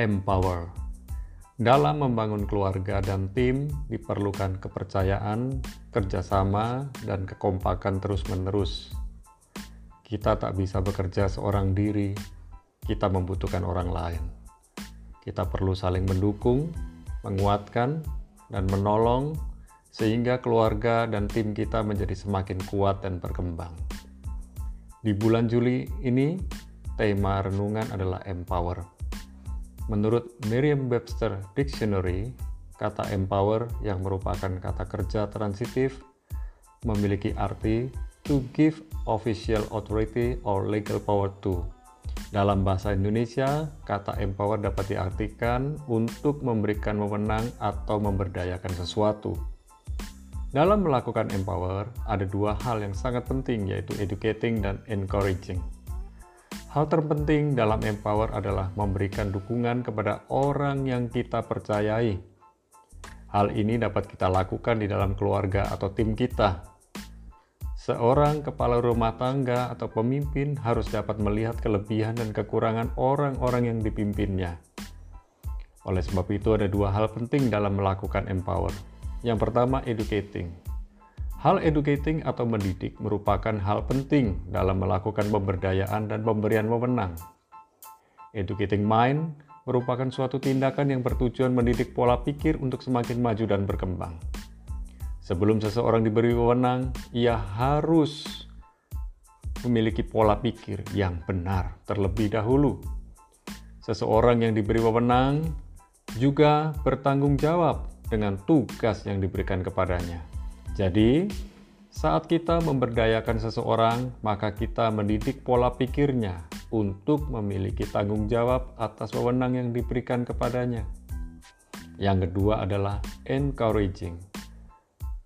empower. Dalam membangun keluarga dan tim diperlukan kepercayaan, kerjasama, dan kekompakan terus-menerus. Kita tak bisa bekerja seorang diri, kita membutuhkan orang lain. Kita perlu saling mendukung, menguatkan, dan menolong sehingga keluarga dan tim kita menjadi semakin kuat dan berkembang. Di bulan Juli ini, tema renungan adalah empower. Menurut Merriam-Webster Dictionary, kata empower yang merupakan kata kerja transitif memiliki arti to give official authority or legal power to. Dalam bahasa Indonesia, kata empower dapat diartikan untuk memberikan wewenang atau memberdayakan sesuatu. Dalam melakukan empower, ada dua hal yang sangat penting yaitu educating dan encouraging. Hal terpenting dalam empower adalah memberikan dukungan kepada orang yang kita percayai. Hal ini dapat kita lakukan di dalam keluarga atau tim kita. Seorang kepala rumah tangga atau pemimpin harus dapat melihat kelebihan dan kekurangan orang-orang yang dipimpinnya. Oleh sebab itu, ada dua hal penting dalam melakukan empower. Yang pertama, educating Hal educating atau mendidik merupakan hal penting dalam melakukan pemberdayaan dan pemberian wewenang. Educating mind merupakan suatu tindakan yang bertujuan mendidik pola pikir untuk semakin maju dan berkembang. Sebelum seseorang diberi wewenang, ia harus memiliki pola pikir yang benar terlebih dahulu. Seseorang yang diberi wewenang juga bertanggung jawab dengan tugas yang diberikan kepadanya. Jadi, saat kita memberdayakan seseorang, maka kita mendidik pola pikirnya untuk memiliki tanggung jawab atas wewenang yang diberikan kepadanya. Yang kedua adalah encouraging.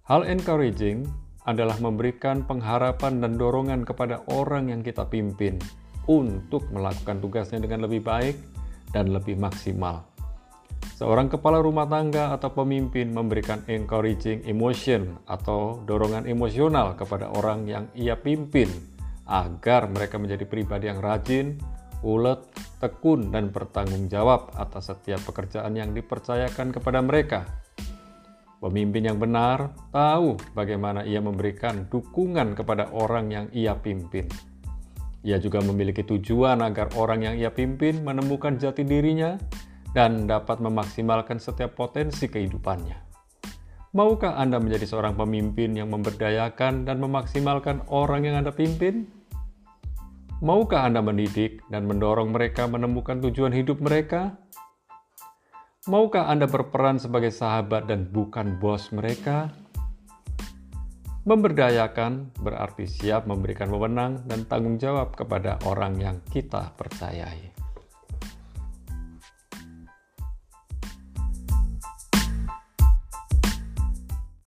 Hal encouraging adalah memberikan pengharapan dan dorongan kepada orang yang kita pimpin untuk melakukan tugasnya dengan lebih baik dan lebih maksimal. Seorang kepala rumah tangga atau pemimpin memberikan encouraging emotion atau dorongan emosional kepada orang yang ia pimpin agar mereka menjadi pribadi yang rajin, ulet, tekun, dan bertanggung jawab atas setiap pekerjaan yang dipercayakan kepada mereka. Pemimpin yang benar tahu bagaimana ia memberikan dukungan kepada orang yang ia pimpin. Ia juga memiliki tujuan agar orang yang ia pimpin menemukan jati dirinya dan dapat memaksimalkan setiap potensi kehidupannya. Maukah Anda menjadi seorang pemimpin yang memberdayakan dan memaksimalkan orang yang Anda pimpin? Maukah Anda mendidik dan mendorong mereka menemukan tujuan hidup mereka? Maukah Anda berperan sebagai sahabat dan bukan bos mereka? Memberdayakan berarti siap memberikan wewenang dan tanggung jawab kepada orang yang kita percayai.